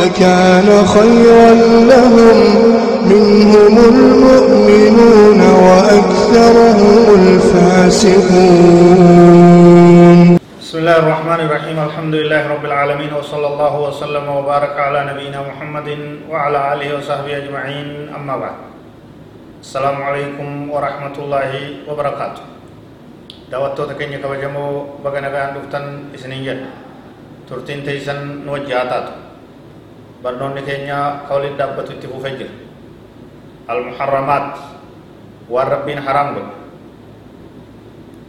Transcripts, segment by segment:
لكان خيرا لهم. منهم المؤمنون وأكثرهم الفاسقون. بسم الله الرحمن الرحيم. الحمد لله رب العالمين وصلى الله وسلم وبارك على نبينا محمد وعلى آله وصحبه أجمعين. أما بعد السلام عليكم ورحمة الله وبركاته. baga nagaan dhuftan isiniin jedha turtiin teeysan nu wajjaa taatu barnoonni keenya ka waliin dhaabbatu itti fufee jira almuharramaat waan rabbiin haraam godhe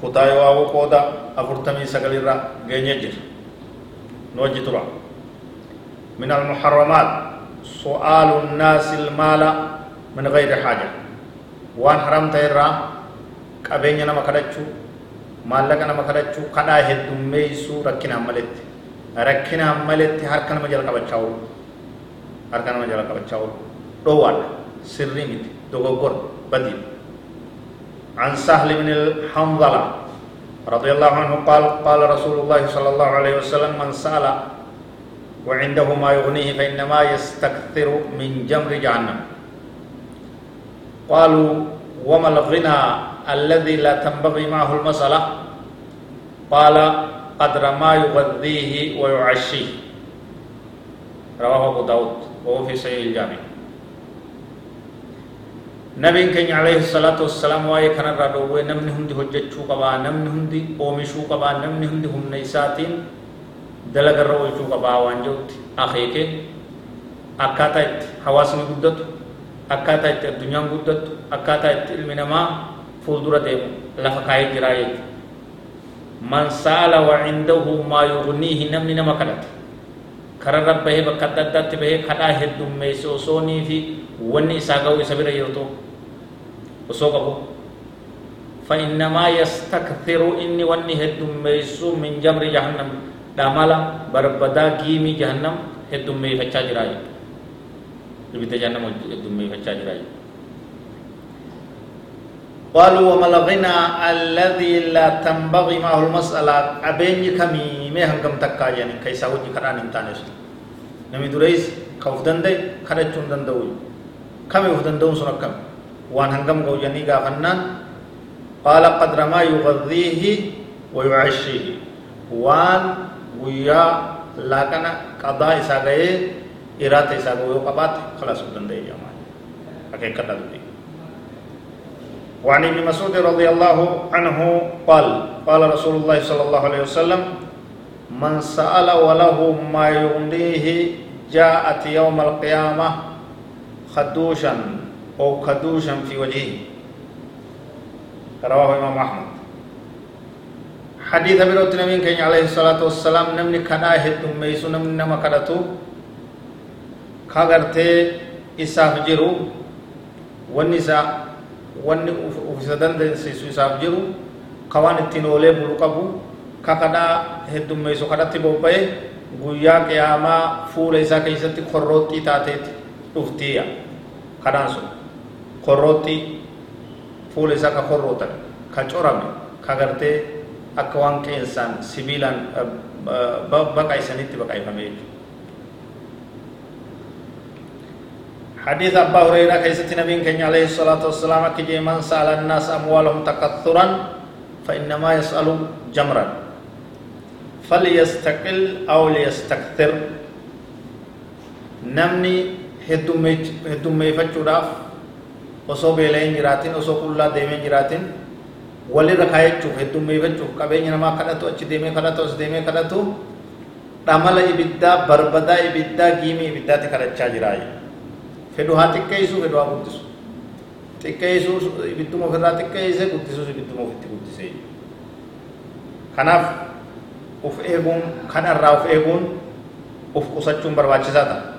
kutaa yoo hawwu qooda afurtamii sagalirra geenye jira nu wajji tura من المحرمات سؤال الناس المال من غير حاجة وان حرام تيرا قبين نما كدچو مالك نما كدچو كدا هدوميسو ركنا ملت ركنا ملت هركن مجل قبچاو harka nama jala qabachaa oolu dhoowwaadha sirrii miti dogoggora badii عن سهل بن الحنظلة رضي الله عنه قال قال رسول الله صلى الله عليه وسلم من سأل وعنده ما يغنيه فإنما يستكثر من جمر جهنم قالوا وما الغنى الذي لا تنبغي معه المسألة قال قدر ما يغذيه ويعشيه رواه أبو داود وهو في صحيح الجامع. نبي كان عليه الصلاة والسلام واي كان رادو نمني هندي هجتشو قبا نمني هندي اومشو قبا نمني هندي هم نيساتين دلق الروجو قبا وانجوت أخيك akkaataa itti hawaasni guddatu akkaataa itti addunyaan guddatu akkaataa itti ilmi namaa fuuldura deemu lafa kaayee jiraa jechuudha man kararra bahee bakka adda addaatti bahee kadhaa heddummeesse osoonii fi wanni isaa ga'u isa bira ta'u osoo qabu فإنما يستكثر إني وني هدوميسو من جمر جهنم دامالا بربدا جيمي جهنم هدومي فچا جراي لبيت جهنم فچا جراي قالوا وما الذي لا تنبغي معه المسألة أبين كمي مي هنگم تكا يعني كيسا وجي كران انتانيس نمي دريس كوف دندي كرچون دندوي كمي وف دندون سنة كم وان هنگم گو جني غافنان قال قدر ما يغذيه ويعشيه وان ويا لاكنا قضاء إسا گئے إرات إسا گئے قبات خلاص دندي جمع حقيقة دندي وعن ابن مسعود رضي الله عنه قال قال رسول الله صلى الله عليه وسلم من سأل وله ما يغنيه جاءت يوم القيامة خدوشا أو خدوشا في وجهه. رواه إمام أحمد. حديث بروت نبي كان عليه الصلاة والسلام نمني كدا هدوم ميسو نمني نما كدتو. كاغرتي إساف جرو والنساء ufisa dandeessisu isaaf jiru ka waan ittiin oolee bulu qabu ka kadhaa heddummeessu kadhatti bobba'e guyyaa qiyaamaa fuula isaa keessatti korrooxxii taateeti dhuftiya kadhaan sun korrooxxii fuula isaa ka korrootan ka corame ka gartee akka waan qeensaan sibiilaan baqaysanitti baqayfame jechuudha حديث أبا هريرة كيست نبي كان عليه الصلاة والسلام كجي من سأل الناس أموالهم تكثرا فإنما يسأل جمرا فليستقل أو ليستكثر هدومي فجوداف osoo beela'een jiraatin osoo qullaa deemee jiraatin walirra kaayachuuf heddummeeffachuuf qabeenya namaa kadhatu achi deemee kadhatu as deemee kadhatu dhamala ibiddaa barbadaa ibiddaa giimii ibiddaatti kadhachaa jiraayi fedhu haa xiqqeessu fedhu haa guddisu xiqqeessuu ibidduma ofirraa xiqqeesse guddisuus ibidduma ofitti guddise kanaaf uf eeguun kanarraa uf eeguun uf qusachuun barbaachisaa ta'a.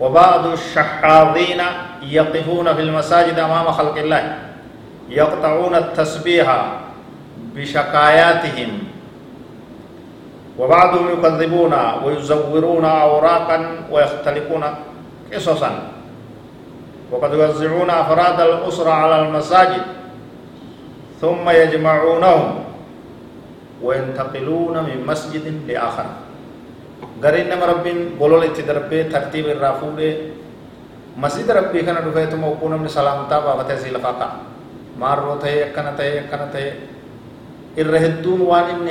وبعض الشحاذين يقفون في المساجد أمام خلق الله يقطعون التسبيح بشكاياتهم وبعضهم يكذبون ويزورون أوراقا ويختلقون قصصا وقد يوزعون أفراد الأسرة على المساجد ثم يجمعونهم وينتقلون من مسجد لآخر قرين نما ربين بولول اتدربي ترتيب الرافود مسجد ربي كان دفعت موقونا من سلامتا بابته سيلفاقا مارو تهي اكنا تهي اكنا تهي الرهدون وان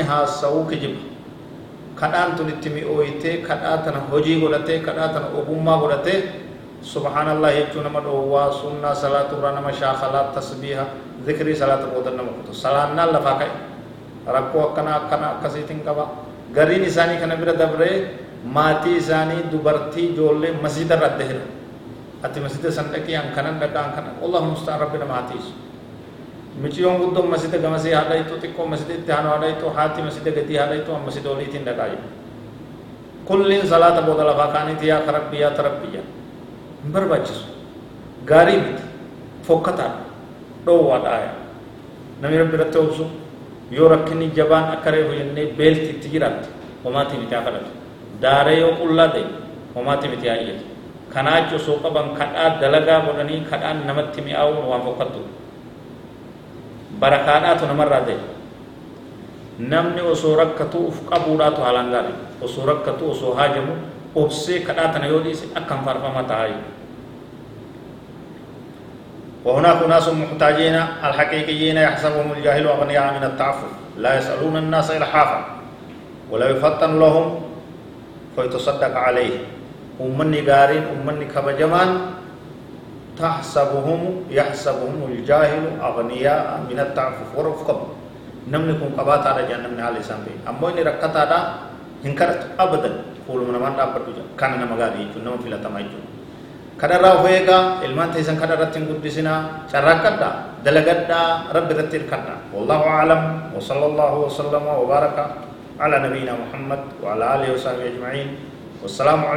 itti mi'ooytee kadhaa tana hojii godhatee kadhaa tana ogummaa godhatee subhaanallah jechuu nama dhoowwaa sunnaa salaatu irraa nama shaakalaa tasbiiha zikrii salaata booda nama kutu salaannaan lafaa ka'e rakkoo akkana akkana akkasiitiin qaba gariin isaanii kana bira dabree maatii isaanii dubartii ijoollee masjida irra hira ati masjida san dhaqii an kanan dhaqa an kana wallahu mustaan rabbi nama hatiisu michiyoon guddoon masjida gamasee haadha ittoo xiqqoo masjida itti haanu haadha ittoo haati masjida gadii haadha ittoo an masjida oliitiin dhaqaa jiru kulliin salaata booda lafaa kaaniiti yaa karabbi yaa tarabbi yaa hin barbaachisu gaarii miti fokkataadha dhoowwaadha aya namni rabbi irratti obsu yoo rakkinni jabaan akka reefu jennee beelti itti jiraatte homaati miti haa kadhatu daaree yoo qullaa ta'e homaati miti haa iyyatu kanaa osoo qaban kadhaa dalagaa godhanii kadhaan namatti mi'aawuun waan fokkattu barakaadhaatu namarraa ta'e namni osoo rakkatu uf qabuudhaatu haalaan gaarii osoo rakkatu osoo haajamu obsee kadhaa tana yoo dhiise akkam faarfama ta'a وهناك ناس محتاجين الحقيقيين يحسبهم الجاهل أغنياء من التعفف لا يسألون الناس إلحافا ولا يفطن لهم فيتصدق عليه. أمني قارين أمني كبجمان تحسبهم يحسبهم الجاهل أغنياء من التعفف ورفقهم نمني قبات على جهنم على سامبي. أمو إني ركتا دا هنكرت أبدا. فول من من دابر كان نما غادي يجو نما فيلا تما يجو كدرا هويغا ilmaan teessan kana irratti hin guddisina carraaqqadha dalagadha rabbi irratti hirkadha wallahu a'lam wa sallallahu wa sallama wa baraka ala nabiyyina muhammad wa ala alihi wa sahbihi ajma'in wassalamu